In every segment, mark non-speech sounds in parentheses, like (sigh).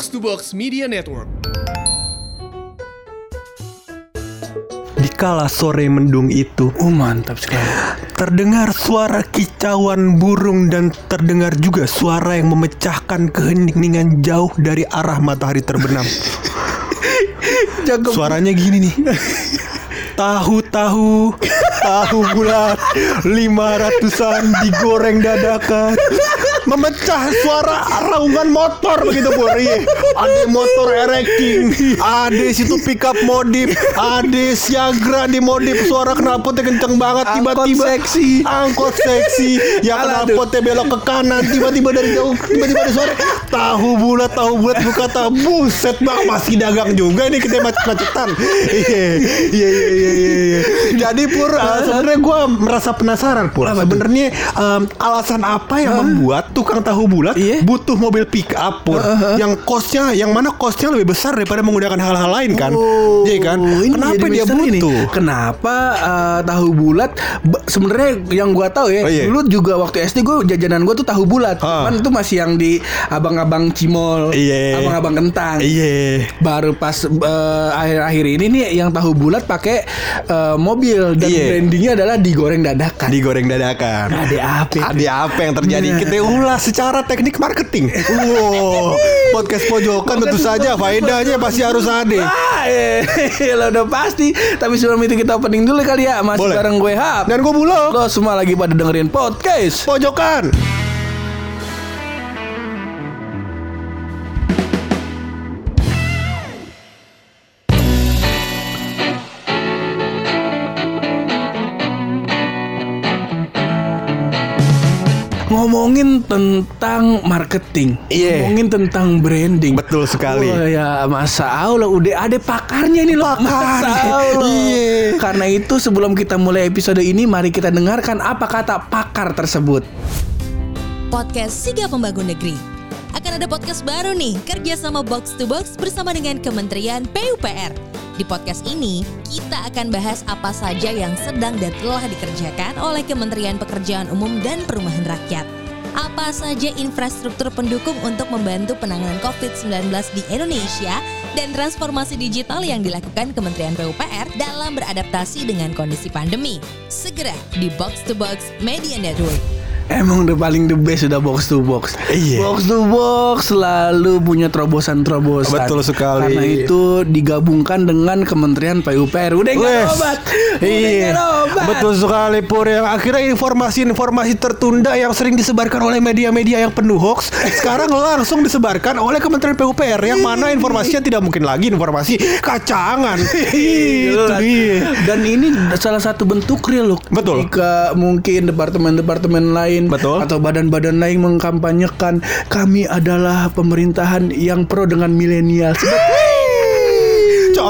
Box to Box Media Network. Dikala sore mendung itu Oh mantap sekali. Terdengar suara kicauan burung dan terdengar juga suara yang memecahkan keheningan jauh dari arah matahari terbenam. (laughs) Suaranya gini nih. Tahu-tahu tahu bulat lima ratusan digoreng dadakan memecah suara raungan motor begitu Pur Iya. ada motor erecting ada situ pickup modif ada siagra di modif suara knalpotnya kenceng banget tiba-tiba seksi. angkot seksi yang knalpotnya belok ke kanan tiba-tiba dari jauh tiba-tiba ada suara tahu bulat tahu bulat buka tahu buset bang masih dagang juga ini kita macet-macetan iya iya iya iya iya. Jadi pur uh, sebenarnya gue merasa penasaran pur sebenarnya um, alasan apa yang membuat tukang tahu bulat Iya. butuh mobil pick up pur yang kosnya yang mana kosnya lebih besar daripada menggunakan hal-hal lain kan Oh, iya kan ini kenapa dia butuh Kenapa eh, tahu bulat? Sebenarnya yang gua tahu ya, Oh, iya. dulu juga waktu SD gua jajanan gua tuh tahu bulat. Ah. Cuman itu masih yang di abang-abang cimol, Iya. abang-abang kentang. iya Baru pas eh, akhir-akhir ini nih yang tahu bulat pakai eh, mobil dan Iya. brandingnya adalah digoreng dadakan. digoreng dadakan Ada apa? itu? Ada apa yang terjadi? Nah. Kita ulas secara teknik marketing. Wow, podcast pojokan tentu saja faedahnya pasti harus ada. Ah, eh, (laughs) lo udah pasti. Tapi sebelum itu kita opening dulu kali ya. Masih Boleh. bareng gue Hap. Dan gue bulog. Lo semua lagi pada dengerin podcast. Pojokan. Ngomongin tentang marketing, Iya. ngomongin tentang branding. Betul sekali. Wah, ya masa Allah udah ada pakarnya nih loh. Masa Allah. Iya. Karena itu sebelum kita mulai episode ini, mari kita dengarkan apa kata pakar tersebut. podcast Siga Pembangun Negeri. Akan ada podcast baru nih, kerja sama Box to Box bersama dengan Kementerian PUPR. Di podcast ini, kita akan bahas apa saja yang sedang dan telah dikerjakan oleh Kementerian Pekerjaan Umum dan Perumahan Rakyat. Apa saja infrastruktur pendukung untuk membantu penanganan COVID-19 di Indonesia dan transformasi digital yang dilakukan Kementerian PUPR dalam beradaptasi dengan kondisi pandemi. Segera di Box to Box Media Network. Emang udah paling the best udah box to box. Iya. Box to box selalu punya terobosan-terobosan. Betul sekali. Karena itu digabungkan dengan Kementerian PUPR. Udah nggak Wes. obat. Iya, betul sekali Pur yang akhirnya informasi-informasi tertunda yang sering disebarkan oleh media-media yang penuh hoax sekarang langsung disebarkan oleh Kementerian PUPR yang mana informasinya tidak mungkin lagi informasi kacangan. Itu Dan, dia. dan ini salah satu bentuk real loh. Betul. Jika mungkin departemen-departemen lain Betul. atau badan-badan lain mengkampanyekan kami adalah pemerintahan yang pro dengan milenial.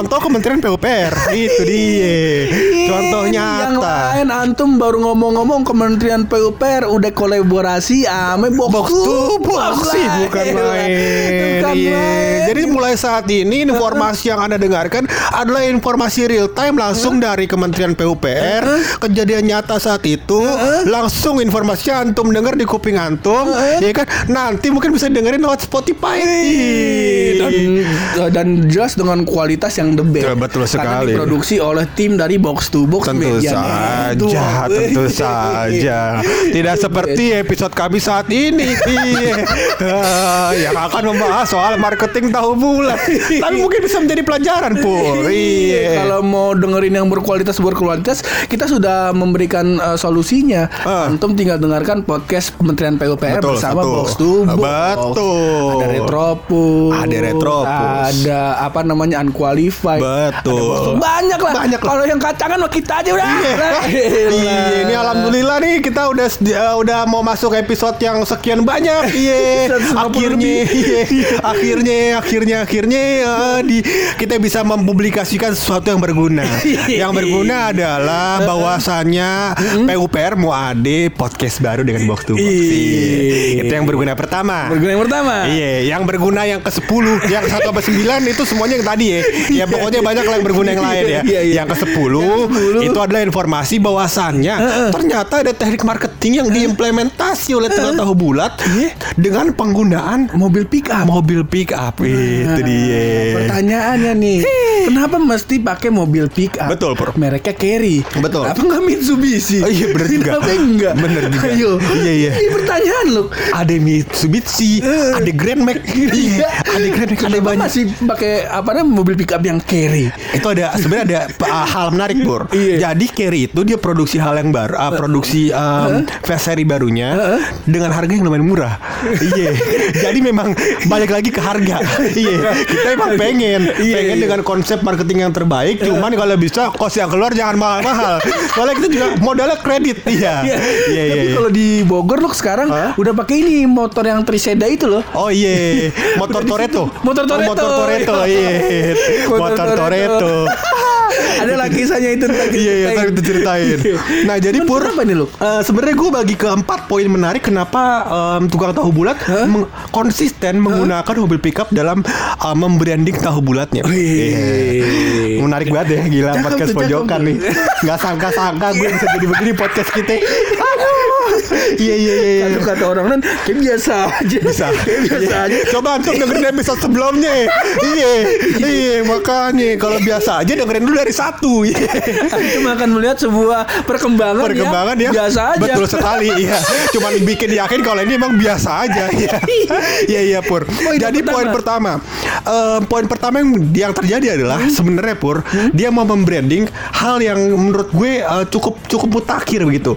Contoh Kementerian PUPR itu dia. Contoh Yang nyata. lain antum baru ngomong-ngomong Kementerian PUPR udah kolaborasi ame box, Box to box sih bukan main. (laughs) Bukan Iya. main. Jadi mulai saat ini informasi yang Anda dengarkan adalah informasi real time langsung dari Kementerian PUPR. Kejadian nyata saat itu langsung informasinya antum dengar di kuping antum, ya kan? Nanti mungkin bisa dengerin lewat Spotify. dan dan jelas dengan kualitas yang the best. Betul Karena sekali. diproduksi oleh tim dari Box to Box Tentu Media saja, Network. tentu (laughs) saja. Tidak seperti episode kami saat ini, Iya. Ah, yang akan membahas soal marketing tahu bulat. Tapi mungkin bisa menjadi pelajaran, Pur. Iya. Kalau mau dengerin yang berkualitas berkualitas, kita sudah memberikan uh, solusinya. Antum tinggal dengarkan podcast Kementerian PUPR Betul, bersama satu. Box to Box. Betul. Ada Retropus. Ada Retropus. Ada apa namanya Unqualified. Betul. Box to- Banyak lah. Banyak. Kalau yang kacangan mah kita aja udah. Iya, (laughs) ini alhamdulillah nih kita udah uh, udah mau masuk episode yang sekian banyak. (laughs) Iya, 150 akhirnya, (laughs) iya, akhirnya, akhirnya, akhirnya uh, di kita bisa mempublikasikan sesuatu yang berguna. yang berguna adalah bahwasannya PUPR mau ada podcast baru dengan box to box. Iya. Iya. Itu yang berguna pertama. Berguna yang pertama. Iya, yang berguna yang ke-10 yang satu sampai sembilan itu semuanya yang tadi ya. Ya pokoknya (laughs) banyak yang berguna yang lain ya. Iya, iya. Yang ke sepuluh itu adalah informasi bahwasannya ternyata ada teknik marketing yang diimplementasi oleh Tengah Tahu Bulat dengan penggunaan mobil pick up. mobil pick up itu dia. Pertanyaannya nih, kenapa mesti pakai mobil pick up? Betul, Pur. Mereknya Carry. Betul. Apa nggak Mitsubishi? Oh, iya, bener juga. Kenapa enggak? Bener juga. Ayo. Iya, iya. Ini pertanyaan loh. Ada Mitsubishi, ada Grand Max, iya, ada Grand Max, ada banyak. masih pakai apa namanya mobil pick up yang Carry? itu ada sebenarnya ada uh, (laughs) hal menarik Bur. Iya. Jadi Carry itu dia produksi hal yang baru, uh, produksi um, fast seri barunya dengan harga yang lumayan murah. (laughs) Iya. Jadi memang balik lagi ke harga. Iya. Kita emang pengen, Iya, pengen iya. dengan konsep marketing yang terbaik. Cuman kalau bisa kos yang keluar jangan mahal-mahal. (laughs) Soalnya kita juga modalnya kredit. Iya. Iya iya. Tapi iya. kalau di Bogor loh sekarang Hah? udah pakai ini motor yang Triseda itu loh. Oh iya, motor Toretto. Motor Oh, Toretto. motor Toretto, iya. Motor Toretto. (laughs) Ada lagi kisahnya itu Iya iya tadi kita ceritain. Nah jadi pur kenapa nih, Lu? eh, sebenarnya gue bagi ke empat poin menarik kenapa tukang tahu bulat meng- konsisten menggunakan mobil pickup dalam eh, membranding tahu bulatnya. Wih. Iya. Menarik banget ya gila podcast pojokan nih. Gak sangka-sangka gue bisa jadi begini podcast kita. (laughs) Iya iya iya. iya. Kalau kata orang kan kayak biasa aja. bisa Kayak biasa Iya. aja. coba antum dengerin episode sebelumnya iya iya makanya kalau biasa aja dengerin dulu dari satu iya. Antum akan melihat sebuah perkembangan, perkembangan ya biasa aja. betul sekali iya cuman bikin yakin kalau ini emang biasa aja iya iya iya pur Poin jadi pertama. poin pertama Eh, poin pertama yang yang terjadi adalah Hmm? sebenarnya pur dia mau membranding hal yang menurut gue eh, cukup cukup mutakhir begitu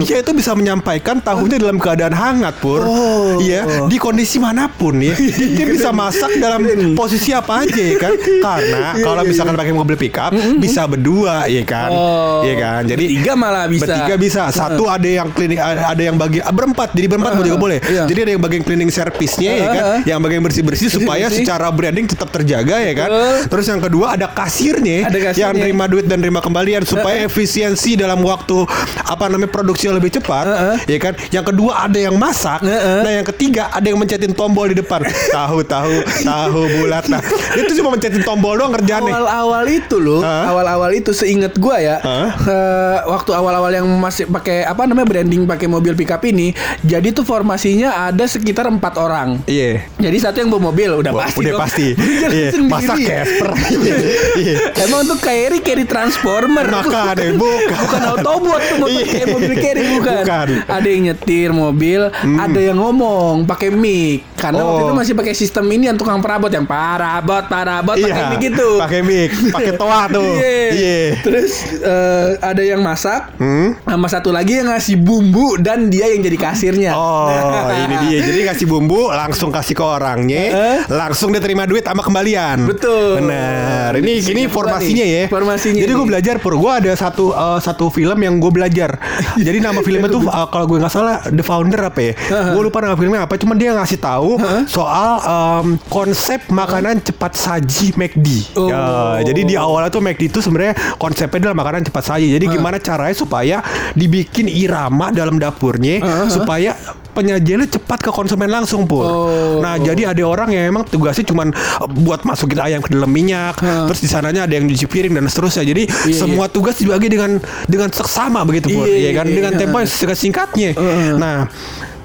dia itu bisa menyampaikan tahunya dalam keadaan hangat pur Oh. iya di kondisi mana pun ya (laughs) dia bisa masak dalam posisi apa aja ya kan (laughs) karena kalau misalkan pakai mobil pickup bisa berdua ya kan Oh. Iya kan jadi Bertiga malah bisa. Bertiga bisa. Satu ada yang cleaning ada yang bagi ah, berempat. Jadi berempat Uh-huh. juga boleh. Iya. Jadi ada yang bagian cleaning service-nya ya kan, yang bagian bersih-bersih supaya secara branding tetap terjaga ya kan. Terus yang kedua ada kasirnya, Ada kasirnya. yang terima duit dan terima kembalian supaya efisiensi dalam waktu apa namanya produksi lebih cepat Uh-huh. ya kan. Yang kedua ada yang masak. Uh-huh. Nah, yang ketiga ada yang mencetin tombol di depan. (laughs) tahu tahu tahu bulat. Nah, itu cuma mencetin tombol doang kerjaannya. Awal-awal itu loh, Hah? awal-awal itu seingat gua ya, Hah? eh, waktu awal-awal yang masih pakai apa namanya branding pakai mobil pickup ini, jadi tuh formasinya ada sekitar empat orang. Iya. Jadi satu yang bawa mobil udah Wah, pasti udah dong. pasti. (laughs) Jalan Iya, sendiri. masa Casper. (laughs) Iya. Emang tuh carry carry transformer. Maka deh, bukan. bukan Autobot tuh Iya. kayak mobil carry bukan. Bukan. Ada yang nyetir mobil, ada yang ngomong pakai mic. Karena waktu Oh. itu masih pakai sistem ini yang tukang perabot yang parabot parabot pakai mic gitu. Pakai mic, pakai (laughs) toa tuh. Iya. Iya. Terus eh, ada yang masak, Hmm? sama satu lagi yang ngasih bumbu dan dia yang jadi kasirnya. Oh, Nah. (laughs) ini dia. Jadi kasih bumbu, langsung kasih ke orangnya, Eh? langsung dia terima duit sama kembalian. Betul. Benar. Ini ini formasinya nih, ya. formasinya Jadi gue belajar pur. Gue ada satu eh, satu film yang gue belajar. (laughs) Jadi nama filmnya tuh eh, kalau gue nggak salah The Founder apa ya? gue lupa nama filmnya apa. Cuman dia ngasih tahu soal em, konsep makanan cepat saji McD. Oh. Ya, jadi di awalnya tuh McD itu sebenarnya konsepnya adalah makanan cepat saji. Jadi gimana caranya supaya dibikin irama dalam dapurnya supaya penyajiannya cepat ke konsumen langsung pur. Oh. Nah jadi ada orang yang emang tugasnya cuman uh, buat masukin ayam ke dalam minyak, terus di sananya ada yang nyuci piring dan seterusnya. Jadi Iya, semua tugas dibagi dengan dengan seksama begitu pur, Iya, ya kan iya, dengan iya. tempo yang singkat singkatnya. Nah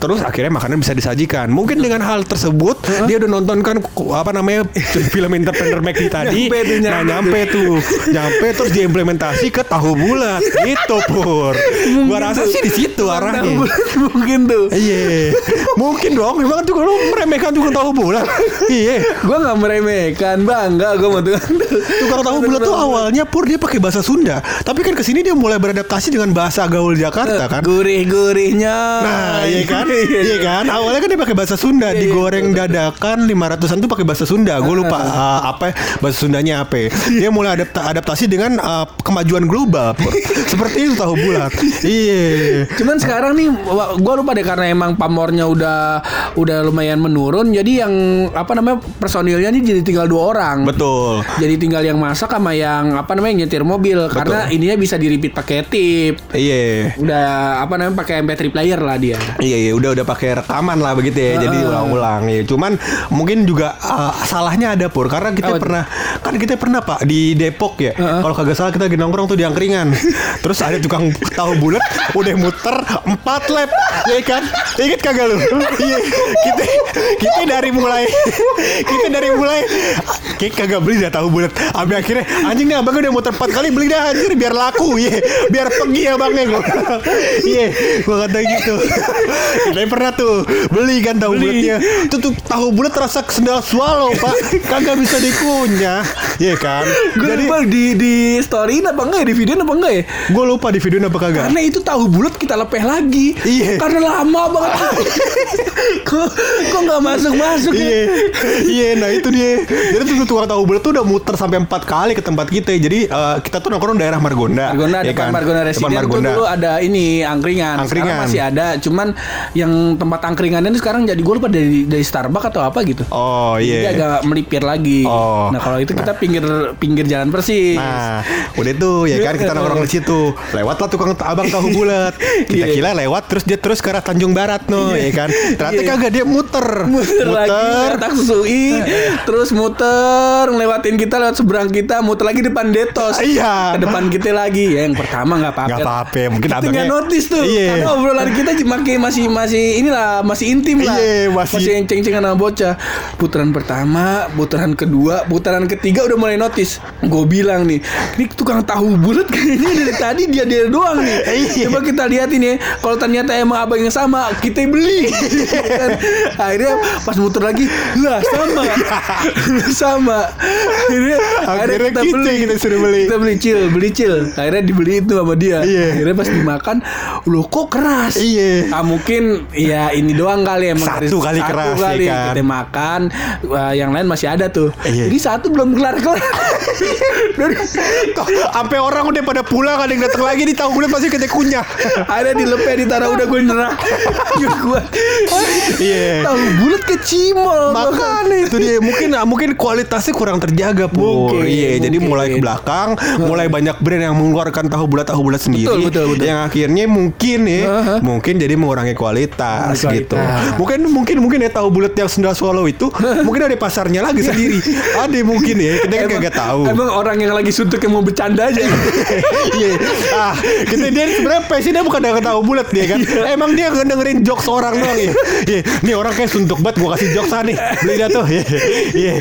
Terus akhirnya makanan bisa disajikan. Mungkin dengan hal tersebut dia udah nonton kan apa namanya film Entrepreneur McD tadi. Nyampe tuh, nah nyampe nyampe tuh, nyampe terus diimplementasi ke tahu bulat. Gitu pur. Gua rasa sih di situ arahnya. Mungkin tuh. Iya, mungkin dong. Memang tuh kalau meremehkan tukang tahu bulat. Iya, Gue nggak meremehkan, bangga gue mau tukang tukang tahu bulat tuh awalnya pur dia pakai bahasa Sunda. Tapi kan ke sini dia mulai beradaptasi dengan bahasa gaul Jakarta kan. Gurih-gurihnya. Nah, iya kan? Iya kan? Awalnya kan dia pakai bahasa Sunda, digoreng dadakan 500-an tuh pakai bahasa Sunda. Gue lupa uh, (laughs) apa ya, bahasa Sundanya apa. ya. Dia mulai adapta adaptasi dengan uh, kemajuan global. (laughs) Seperti itu tahu bulat. Iya. Cuman sekarang nih gue lupa deh karena emang pamornya udah udah lumayan menurun jadi yang apa namanya personilnya nih jadi tinggal dua orang. Betul. Jadi tinggal yang masak sama yang apa namanya nyetir mobil karena ininya bisa di repeat pakai tip. Iya. Udah apa namanya pakai MP3 player lah dia. Iya iya udah udah pakai rekaman lah begitu ya. Jadi ulang-ulang ya. Cuman mungkin juga uh, salahnya ada pur karena kita tuh? pernah kan kita pernah Pak di Depok ya. Kalau kagak salah kita lagi nongkrong tuh di angkringan. (laughs) Terus ada tukang tahu bulat udah muter empat lap ya kan. Ingat kagak lu? Iya. kita kita dari mulai kita dari mulai kayak kagak beli dah tahu bulat. Sampai akhirnya anjing nih abangnya udah muter empat kali beli dah anjir biar laku ya. Biar pergi abangnya gua. Iya, gua kata gitu. Kita pernah tuh beli kan tahu bulatnya. Itu tuh tahu bulat rasa sendal swallow, Pak. (laughs) Kagak bisa dikunyah. Iya kan? Gue Jadi lupa di di storyin apa enggak ya di video apa enggak ya? gue lupa di video apa kagak. Karena itu tahu bulat kita lepeh lagi. Iya. Karena lama banget. (laughs) kok kok nggak masuk masuk Iya, ya? iya, nah itu dia. Jadi tuh tukang tahu bulat tuh udah muter sampai empat kali ke tempat kita. Jadi eh, kita tuh nongkrong daerah Margonda. Margonda ya depan kan? Margonda Depan Residen tuh Margonda. dulu ada ini angkringan. Angkringan. Sekarang masih ada, cuman yang tempat angkringannya sekarang jadi gue lupa dari dari Starbucks atau apa gitu. Oh Jadi iya. agak melipir lagi. Oh. Nah kalau itu kita pinggir pinggir jalan persis. Nah, udah tuh ya kan kita nongkrong di situ. Lewatlah tukang abang tahu bulat. (laughs) Kita Iya. kira lewat terus dia terus ke arah Tanjung Barat no, ya kan. Ternyata Iya. kagak dia muter. muter, lagi tak susui (laughs) terus muter ngelewatin kita lewat seberang kita muter lagi depan detos Iya. ke depan kita lagi ya yang pertama nggak apa-apa Nggak apa-apa, mungkin abangnya- nggak notice tuh Iya. karena obrolan kita masih masih masih inilah masih intim lah Iya, masih- yang ceng-cengan sama bocah putaran pertama putaran kedua putaran ketiga udah mulai notice gue bilang nih ini tukang tahu bulat kayaknya dari tadi dia dia doang nih (laughs) Iya. coba kita lihat ini ya. kalau ternyata emang abang yang sama kita beli (laughs) Kan? akhirnya pas muter lagi lah sama (laughs) sama akhirnya, Akhirnya kita yang kita suruh beli. kita beli cil beli cil akhirnya dibeli itu sama dia Iya. akhirnya pas dimakan loh kok keras Iya. ah mungkin ya ini doang kali emang Satu kali keras, ya kali kan? kita makan wah, yang lain masih ada tuh Iya. jadi satu belum kelar kelar Kok sampai orang udah pada pulang ada yang datang lagi di tahu bulat masih kita kunyah. ada di lepeh ditaruh udah gue nyerah (laughs) gue Iya. tahu bulat ke cimol Makanya itu dia mungkin ah, mungkin kualitasnya kurang terjaga. Mungkin, Iya, jadi mulai ke belakang, mulai banyak brand yang mengeluarkan tahu bulat tahu bulat sendiri. Betul, betul, betul. Yang akhirnya mungkin ya, Aha. mungkin jadi mengurangi kualitas gitu. kualitas. Mungkin mungkin mungkin ya tahu bulat yang sendal swallow itu mungkin ada pasarnya lagi sendiri. ada mungkin ya, kita kan kagak tahu. emang orang yang lagi suntuk yang mau bercanda aja Iya. ah, kita dia sebenarnya passionnya bukan dengan tahu bulat dia kan. Emang dia dengerin jokes orang doang ya. Iya, nih orang kayak suntuk banget gua kasih jokes nih. Beli dah tuh. Iya. Iya.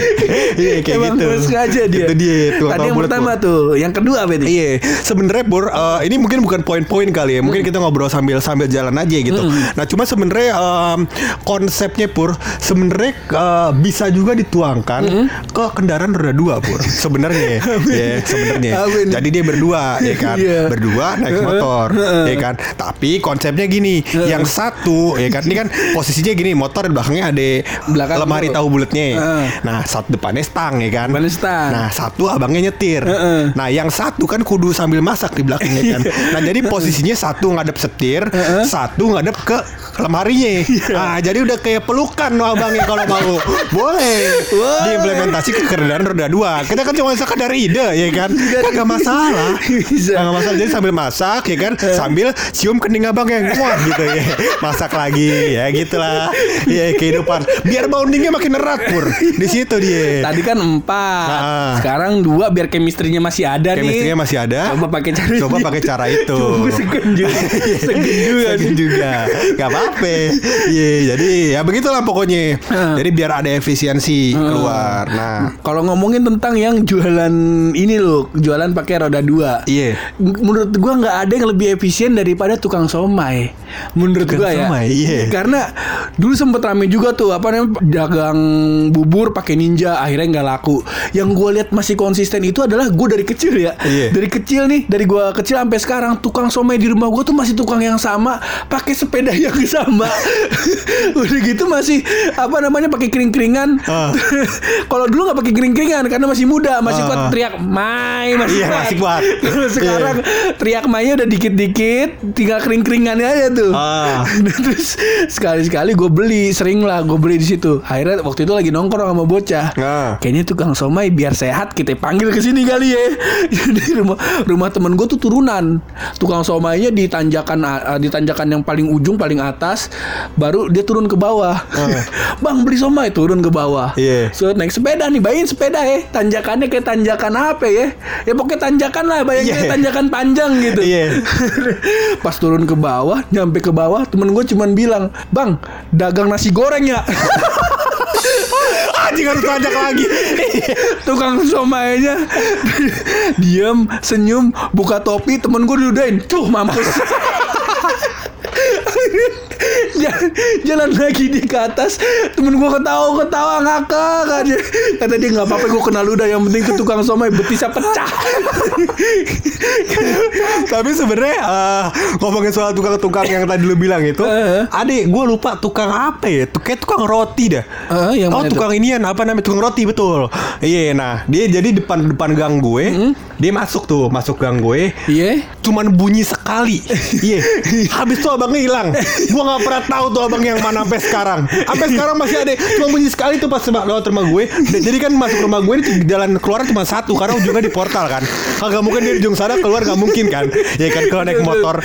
Iya kayak emang gitu. gue sengaja dia Itu dia tuh tadi yang pertama Bor. tuh yang kedua apa itu Iya, sebenarnya Bor, eh, ini mungkin bukan poin-poin kali ya. Mungkin kita ngobrol sambil sambil jalan aja gitu. Nah, cuma sebenarnya em, konsepnya Pur, sebenarnya eh, bisa juga dituangkan ke kendaraan roda dua Pur. Sebenarnya, (laughs) ya sebenarnya. Jadi dia berdua, ya kan? Iya. Berdua naik motor, ya kan? Tapi konsepnya gini, yang satu, ya kan? Ini kan posisinya gini, motor di belakangnya ada Belakang lemari tuh. tahu bulatnya. Heeh. Nah, satu depannya stang, ya kan? Depannya stang. Nah, satu abangnya nyetir. Heeh. Nah, yang satu kan kudu sambil masak di belakangnya (laughs) kan. Nah, jadi posisinya satu ngadep setir, satu ngadep ke lemarinya. Nah, jadi udah kayak pelukan no abangnya kalau mau. (laughs) Boleh. Diimplementasi ke kendaraan roda dua. Kita kan cuma sekadar ide ya kan. Kan nggak masalah. Bisa. (laughs) Nggak masalah. Jadi sambil masak ya kan, sambil cium kening abang yang wah gitu ya. Masak lagi ya gitulah. (laughs) Ya kehidupan. Biar bondingnya makin erat pur. Di situ dia. Tadi kan empat, Ah. sekarang dua biar chemistry-nya masih ada nih. Chemistry-nya masih ada. Coba pakai cara Coba pakai cara itu. Coba segen (laughs) juga, segen juga. Segen juga. Gak apa-apa. Iya, jadi ya begitulah pokoknya. Ah. Jadi biar ada efisiensi keluar. Nah, Kalau ngomongin tentang yang jualan ini loh, jualan pakai roda dua. iya. Menurut gua nggak ada yang lebih efisien daripada tukang somai. Menurut Tukang gua ya. somai, iya. Karena dulu sempet rame juga tuh apa namanya dagang bubur pakai ninja akhirnya nggak laku. Yang gua lihat masih konsisten itu adalah gua dari kecil ya. Iya. Dari kecil nih, dari gua kecil sampai sekarang tukang somai di rumah gua tuh masih tukang yang sama, pakai sepeda yang (laughs) sama. (laughs) Udah gitu masih apa namanya pakai kering-keringan. Ah. (laughs) Kalau dulu nggak pakai kering-keringan karena masih muda, masih Ah. kuat teriak Mai masih Iya, kuat. masih kuat. Kalau sekarang teriak Mai udah dikit-dikit, tinggal kering-keringannya aja tuh. Ah. Terus sekali-sekali gue beli, sering lah gue beli di situ. Akhirnya waktu itu lagi nongkrong sama bocah. Ah. Kayaknya tukang somai biar sehat kita panggil ke sini kali ya. (laughs) Jadi rumah rumah temen gue tuh turunan. Tukang somainya di tanjakan di tanjakan yang paling ujung paling atas, baru dia turun ke bawah. (laughs) Bang beli somai turun ke bawah. Ah. Iya. So naik sepeda nih, bayangin sepeda ya. Tanjakannya kayak tanjakan apa ya? Ya pokoknya tanjakan lah, bayangin kayak tanjakan panjang gitu. Iya. (laughs) Pas turun ke bawah, nyampe ke bawah, temen gue cuman bilang, Bang, dagang nasi goreng ya. (laughs) Anjing harus tajak lagi. Tukang somainya diam, senyum, buka topi, temen gue diudahin, tuh mampus. (laughs) Jalan, jalan lagi di ke atas temen gue ketawa ketawa ngakak aja kata dia nggak apa-apa gue kenal udah yang penting tuh tukang somai betisnya pecah (laughs) Tapi sebenarnya eh, ngomongin soal tukang-tukang yang tadi lu bilang itu, Eh. adik gue lupa tukang apa ya? Tuh kayak tukang roti dah. Eh, yang oh tukang inian apa namanya tukang roti betul. Iya, nah dia jadi depan depan gang gue, dia masuk tuh masuk gang gue. iya Cuman bunyi sekali, iya. Habis tuh abangnya hilang. Gua nggak pernah tahu tuh abang yang mana sampai sekarang. Sampai sekarang masih ada. Cuma bunyi sekali tuh pas lewat rumah gue. Jadi kan masuk rumah gue ini jalan keluar cuma satu karena ujungnya di portal kan. Kagak mungkin di ujung sana keluar nggak mungkin kan. Ya kan kalau naik motor.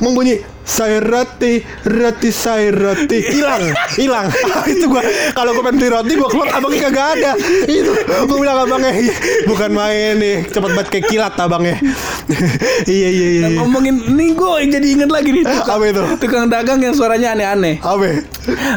Membunyi saya roti, roti saya roti hilang, hilang. (laughs) itu gua kalau gua pengen roti gua keluar abangnya kagak ada. Itu gua bilang abangnya "Ih, bukan main nih, cepet banget kayak kilat abangnya. (laughs) iya iya iya. iya. ngomongin nih gue jadi inget lagi nih tukang, Apa itu? tukang dagang yang suaranya aneh-aneh Apa?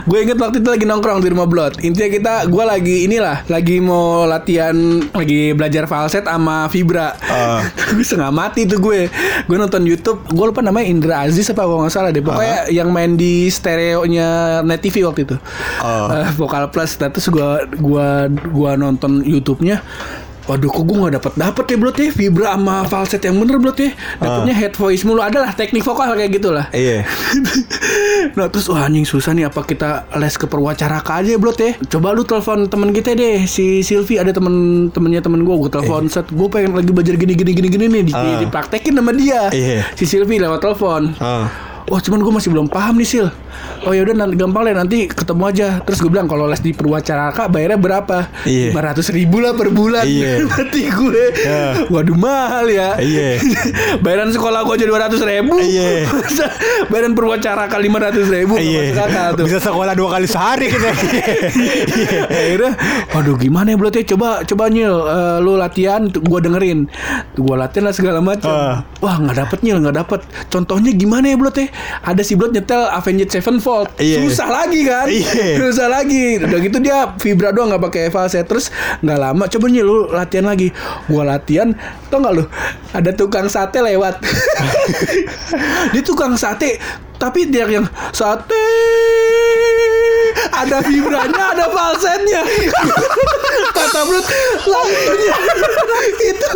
gue inget waktu itu lagi nongkrong di rumah Blot intinya kita gue lagi inilah lagi mau latihan lagi belajar falset sama vibra Ah. (laughs) gue setengah mati tuh gue gue nonton YouTube gue lupa namanya Indra Aziz apa kalau nggak salah deh. Pokoknya yang main di stereonya Net TV waktu itu. Ah. Eh, Vokal Plus. Nah, terus gue gua gua nonton YouTube-nya. Waduh kok gue gak dapet dapet ya Blot ya Vibra sama falset yang bener Blot ya Dapetnya head voice mulu. Adalah teknik vokal kayak gitulah. Iya. (laughs) nah terus wah anjing susah nih. Apa kita les ke perwacaraka aja blot ya coba lu telepon temen kita deh si Silvi. Ada temen temennya temen gue gue telepon set. Gue pengen lagi belajar gini gini gini gini nih. Di, Ah. dipraktekin sama dia. Iya. si Silvi lewat telepon. Ah. Wah cuman gue masih belum paham nih Sil Oh ya udah nanti gampang deh nanti ketemu aja Terus gue bilang kalau les di Perwacaraka bayarnya berapa? Iya. 500 ribu lah per bulan Iya. (laughs) Mati gue Iya. Waduh mahal ya Iya. (laughs) Bayaran sekolah gue aja 200 ribu Iya. Masa Bayaran Perwacaraka 500 ribu Iya. tuh Bisa sekolah dua kali sehari (laughs) kita. Iya. Akhirnya Waduh gimana ya ya Coba coba Nyil eh, Lu latihan Gue dengerin Gue latihan lah segala macam Ah. Wah nggak dapet Nyil nggak dapet Contohnya gimana ya ya Ada si Blot nyetel Avenged Sevenfold. Iya. Susah lagi kan? Iya. Susah lagi. Udah gitu dia Vibra doang nggak pakai falset Terus nggak lama Coba Nyil lu latihan lagi. Gue latihan Tau nggak lu? Ada tukang sate lewat. (laughs) Dia tukang sate Tapi dia yang Sate ada vibranya, ada falsetnya. Kata Brut, lagunya itu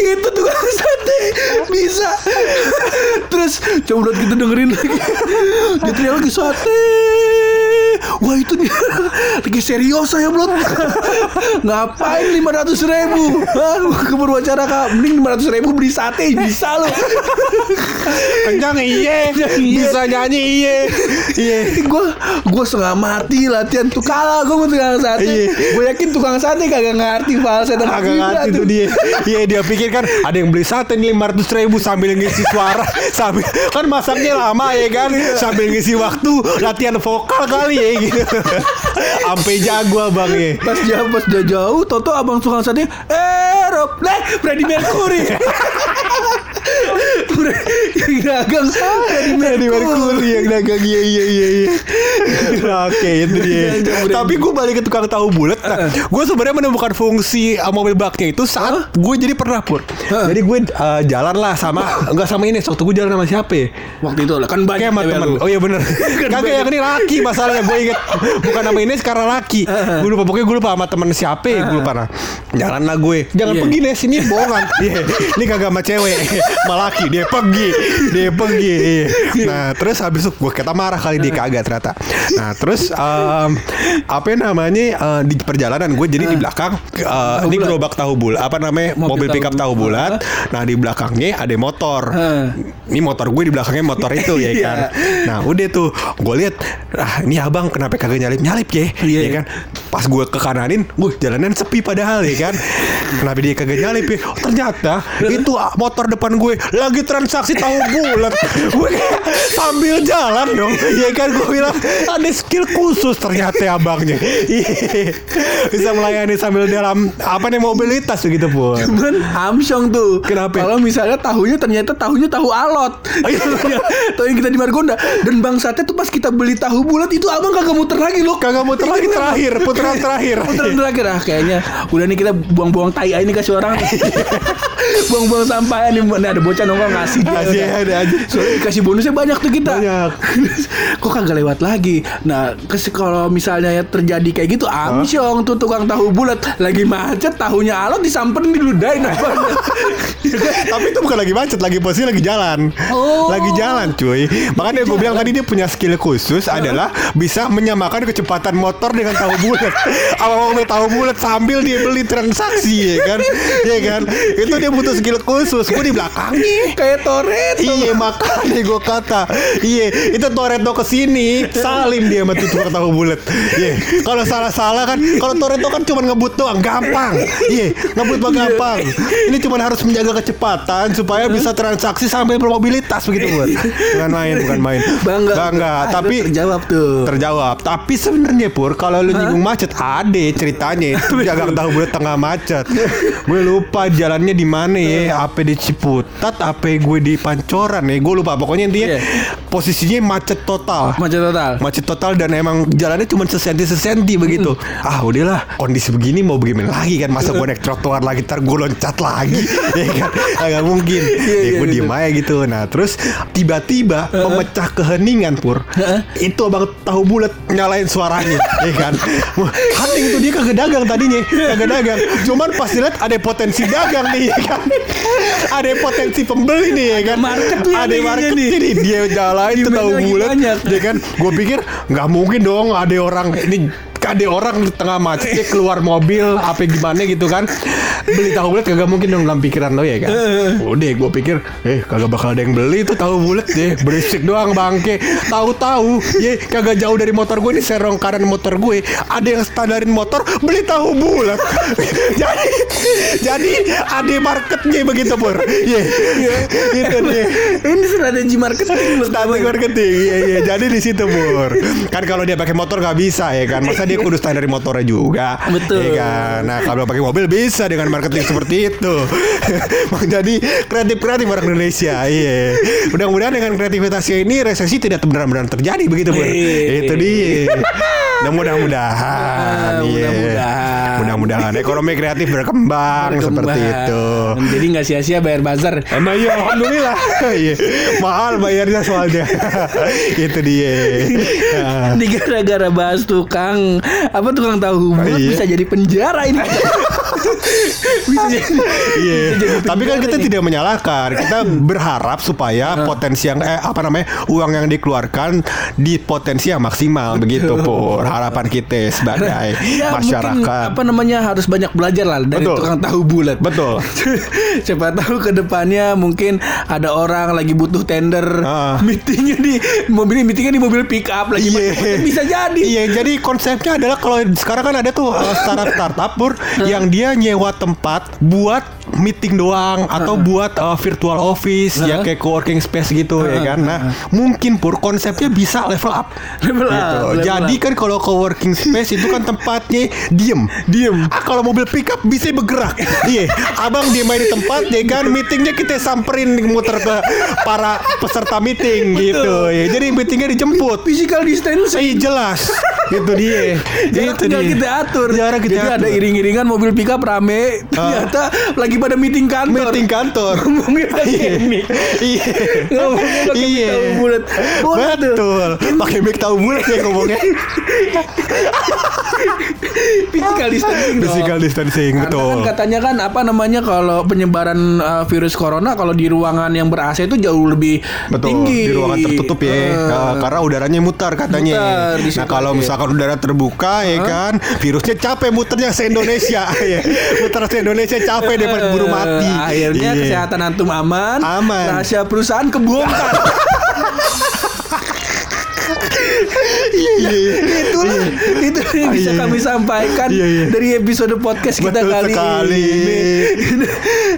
itu tukang sate bisa. Terus coba Brut kita dengerin lagi. Dia teriak lagi sate. Wah itu dia (laughs) lagi serius saya Brut. (laughs) Ngapain 500 ribu? Hah, ke berwacara kak, mending 500 ribu beli sate bisa loh. (laughs) Kencang iya. Iya. Bisa nyanyi iya. Iya. gue gue setengah mati latihan tuh kalah gue mau tukang sate Iya. gue yakin tukang sate kagak ngerti falset dan Agak ngerti tuh dia. Iya dia pikir kan ada yang beli sate nih 500 ribu sambil ngisi suara sambil kan masaknya lama ya kan sambil ngisi waktu latihan vokal kali ya (laughs) Sampai jago abangnya. pas jauh pas dia jauh Toto abang tukang sate eh Rob leh Freddie Mercury (laughs) yang (laughs) dagang Freddie Di Mercury yang dagang iya iya iya iya. (laughs) Oke itu dia. Tapi gue balik ke tukang tahu bulat. Nah, gue sebenarnya menemukan fungsi uh, mobil baknya itu saat gue jadi pernah pur. Jadi gue uh, jalan lah sama enggak sama ini. Waktu gue jalan sama siapa? ya? waktu itu lah kan banyak sama lu. Oh iya bener (laughs) Kagak yang ini laki masalahnya Gue inget Bukan nama ini sekarang laki Gue lupa Pokoknya gue lupa sama temen siapa ya Gue lupa nah Jalan lah gue Jangan Iya. pergi Nes Ini bohongan Iya Ini kagak sama cewek Sama laki Dia pergi. (laughs) Dia pergi iya. (laughs) nah terus habis itu gue kata marah kali dia kagak ternyata. Nah terus em, apa namanya eh, di perjalanan gue jadi di belakang eh, ini gerobak tahu bulat apa namanya Mobil mobil, pickup tahu bulat. nah di belakangnya ada motor. Ini motor gue di belakangnya motor itu ya (laughs) Iya. kan. Nah udah tuh gue lihat ah ini abang kenapa kagak nyalip nyalip ya? Iya, ya kan. Pas gue ke kananin wah jalanan sepi padahal ya kan. Kenapa dia kagak nyalip ya? Oh, ternyata. itu ah, motor depan gue lagi transaksi tahu bulat gue sambil jalan dong ya kan gue bilang ada skill khusus ternyata abangnya Iya. bisa melayani sambil dalam apa nih mobilitas begitu pun Cuman Amsyong tuh. Kenapa? Kalau misalnya tahunya ternyata tahunya tahu alot. tahu yang kita di Margonda. Dan bangsatnya tuh pas kita beli tahu bulat itu abang kagak muter lagi loh. kagak muter lagi terakhir putaran terakhir Putaran terakhir ah kayaknya udah nih kita buang-buang tai nih kasih orang (laughs) buang-buang sampah nih Nih ada bocah nongkrong ngasih dia Ngasih udah. ada aja. soalnya dikasih bonusnya banyak tuh kita Banyak. (laughs) kok kagak lewat lagi nah kalau misalnya ya terjadi kayak gitu amsyong tuh tukang tahu bulat lagi macet tahunya alot disamperin diludahin (laughs) Tapi itu bukan lagi macet, lagi posisi lagi jalan. Oh. Lagi jalan, cuy. Makanya gue bilang tadi dia punya skill khusus adalah bisa menyamakan kecepatan motor dengan tahu bulat. (laughs) Apa mobil tahu bulat sambil dia beli transaksi ya kan? Ya kan? Itu dia butuh skill khusus. Gue di belakangnya. kayak Toret. Iya (laughs) makanya gue kata. Iya itu Toretto ke sini Salim dia sama tuh tukang tahu bulat. Iya Kalau salah-salah kan Kalau Toretto kan cuma ngebut doang. Gampang. Iya Ngebut mah gampang. Ini cuma harus menjaga kecepatan Supaya bisa transaksi sampai bermobilitas begitu buat Bukan main Bukan main. Bangga. Bangga. Ah, Tapi terjawab tuh. Terjawab. Tapi sebenarnya Pur Kalau lu nyinggung macet Ada ceritanya. (laughs) Jaga tahu bulat tengah macet. Gue lupa jalannya di mana ya. Apa di Ciputat Apa gue di Pancoran ya Gue lupa Pokoknya intinya Iya. Posisinya macet total macet total Macet total dan emang jalannya cuma sesenti sesenti begitu. Ah udahlah kondisi begini mau bagaimana lagi kan masa gue naik trotoar lagi ntar gue loncat lagi (laughs) ya kan agak mungkin. Iya, ya gue iya. diem aja gitu. Nah terus tiba-tiba memecah keheningan pur. Itu abang tahu bulat nyalain suaranya ya kan. Wah, Hating tuh dia kagak dagang tadinya kagak dagang. Cuman pas dilihat ada potensi dagang nih ya kan. Ada potensi pembeli nih ya kan. Market tuh ada market nih. nih dia jalan itu tahu bulat ya kan gue pikir nggak mungkin dong ada orang ini ada orang di tengah macet dia keluar mobil apa gimana gitu kan. Beli tahu bulat kagak mungkin dong dalam pikiran lo ya kan? Udah gue pikir eh kagak bakal ada yang beli tuh tahu bulat deh berisik doang bangke. Tahu-tahu ya kagak jauh dari motor gue nih serong kanan motor gue. Ada yang standarin motor beli tahu bulat. (laughs) Jadi jadi ada marketnya begitu pur. Ya itu dia ini strategi marketing Strategi marketing, iya iya. Jadi di situ Bur. Kan kalau dia pakai motor nggak bisa ya kan. Masa dia kudu standar motornya juga. Betul. Iya kan. Nah kalau pakai mobil bisa dengan marketing seperti itu. (laughs) Jadi kreatif kreatif orang Indonesia. Iya. Mudah-mudahan dengan kreativitasnya ini resesi tidak benar-benar terjadi begitu Bur. Iya. Itu dia. Nah mudah-mudahan. Ah, iya. mudah-mudahan. Mudah-mudahan ekonomi kreatif berkembang, seperti Berkembang. itu. jadi nggak sia-sia bayar bazar Emang iya alhamdulillah (laughs) Iya Mahal bayarnya soalnya (laughs) Itu dia Ini gara-gara bahas tukang apa tukang tahu bulat Iya. bisa jadi penjara ini. (laughs) bisa jadi, Iya bisa jadi Tapi kan kita nih. tidak menyalahkan Kita berharap supaya potensi yang Eh apa namanya Uang yang dikeluarkan Di potensi yang maksimal Begitu Pur Harapan kita sebagai (laughs) Ya, mungkin masyarakat apa namanya harus banyak belajar lah dari Betul. tukang tahu bulat. Betul (laughs) Siapa tahu ke depannya mungkin ada orang lagi butuh tender Ah. meetingnya di mobil meetingnya di mobil pick up lagi macet-macet. bisa jadi. Iya, jadi konsepnya adalah kalau sekarang kan ada tuh uh, startup startup pur yang dia nyewa tempat buat meeting doang atau buat uh, virtual office ya kayak co-working space gitu ya kan. Nah, mungkin pur konsepnya bisa level up. Level up, Gitu. level Jadi up. kan kalau co-working space itu kan tempatnya diem. Diem. Ah, kalau mobil pickup bisa bergerak. (laughs) Iya, abang diem aja di tempat ya kan meetingnya kita samperin muter ke para peserta meeting gitu. Ya. Jadi meetingnya dijemput. Physical distancing. Iya jelas Itu dia (laughs) Jarak Itu tinggal dia. kita atur. Jarak kita Jadi ada atur. iring-iringan mobil pickup rame. Ternyata lagi pada meeting kantor. Meeting kantor. (laughs) Ngomongin pakai Iya. mic. Iya. (laughs) Ngomongnya pakai mic Iya. tahu bulat. Betul. Pakai mic tahu bulat ya ngomongnya. Physical distancing. Physical distancing betul. kan katanya kan apa namanya kalau penyebaran uh, virus corona kalau di ruangan yang ber AC itu jauh lebih Betul, tinggi. di ruangan tertutup ya. Eh, Nah, karena udaranya mutar katanya. Mutar nah, kalau misalkan udara terbuka ya kan, virusnya capek muternya se Indonesia ya. Muter se Indonesia (laughs) capek daripada buru mati. Eh, Akhirnya Iya. kesehatan antum aman, Aman. rahasia perusahaan kebongkar. (laughs) Iya, iya, iya. Itulah itu yang Ah, bisa iya, kami iya. sampaikan Iya, iya. dari episode podcast kita Betul kali sekali. ini.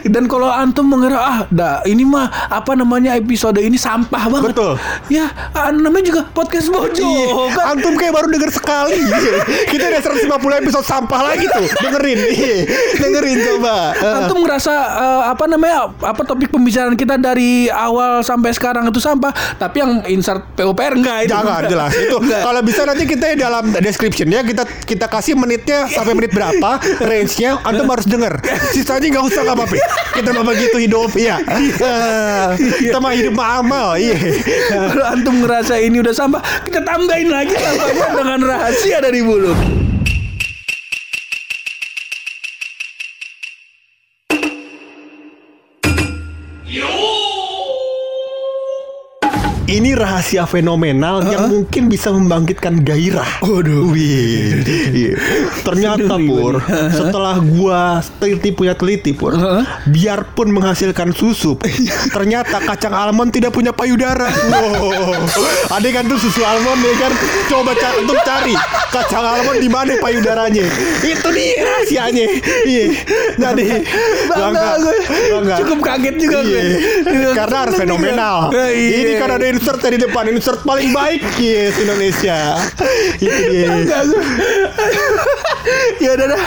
(laughs) Dan kalau antum mengira ah, dah ini mah apa namanya episode ini sampah banget. Betul. Ya, ah, namanya juga podcast bojo. Iya, kan? antum kayak baru denger sekali. (laughs) Iya. Kita udah 150 episode sampah lagi tuh. Dengerin, iya. dengerin coba. Antum ngerasa eh, apa namanya apa topik pembicaraan kita dari awal sampai sekarang itu sampah, tapi yang insert PUPR enggak itu. Jangan jelas itu. Kalau bisa nanti kita dalam description ya kita kita kasih menitnya sampai menit berapa range-nya antum harus denger. Sisanya nggak usah nggak apa-apa. Kita mah begitu hidup ya. kita mah hidup mah amal. Iya. Kalau antum ngerasa ini udah sampah, kita tambahin lagi sampahnya dengan rahasia dari bulu. Ini rahasia fenomenal yang mungkin bisa membangkitkan gairah. Waduh. Wih. Iya. Ternyata Pur, setelah gua teliti punya teliti Pur, Heeh. biarpun menghasilkan susu, Pur, ternyata kacang almond tidak punya payudara. Wow. Ada kan tuh susu almond ya kan? Coba ca untuk cari kacang almond di mana payudaranya. Itu dia rahasianya. Iya. Jadi Bangga. Bangga. Cukup kaget juga gue. Iya. Karena harus fenomenal. Nah, iya. Ini kan ada insert di depan insert paling baik yes Indonesia. Itu dia. Bangga gue. ya udah dah.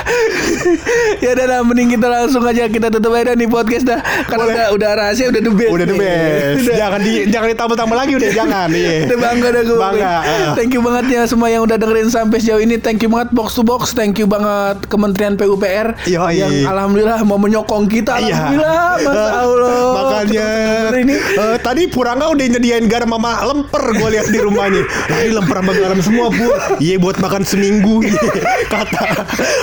ya udah dah mending kita langsung aja kita tutup aja nih podcast dah. Karena Boleh. udah udah rahasia udah the best. Udah the best. Udah. Jangan di jangan ditambah-tambah lagi udah jangan. Iya. Udah bangga dah gue Bangga. eh. Thank you banget ya semua yang udah dengerin sampai sejauh ini Thank you banget Box to Box Thank you banget Kementerian PUPR Yoi. Yang alhamdulillah mau menyokong kita Iya. Alhamdulillah Masya Allah Makanya ini eh, tadi Puranga udah nyediain garam sama lemper gue lihat di rumahnya. Ini lemper sama garam semua bu. Iya buat makan seminggu. (laughs) Iya. Kata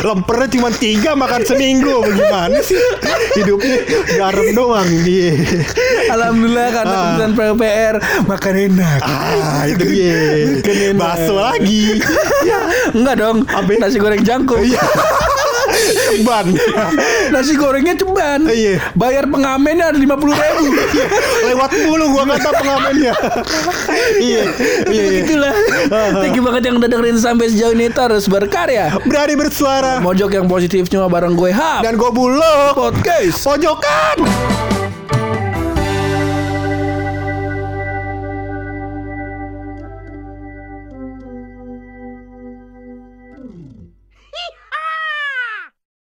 lempernya cuma tiga makan seminggu. Bagaimana sih hidupnya garam doang. Iya. Alhamdulillah karena Ah. Kementerian PUPR Makan enak Ah itu dia. Makan enak. Bakso lagi. (laughs) Enggak dong Apa? Nasi goreng jangkung Iya. (laughs) Ban. Nasi gorengnya ceban Iya. Bayar pengamennya ada 50 ribu Lewat mulu gua kata pengamennya. iya. Iya. iya. Itulah Thank you banget yang udah dengerin sampai sejauh ini Terus berkarya Berani bersuara. Mojok yang positif cuma bareng gue Hap Dan gue bulog. Podcast Pojokan.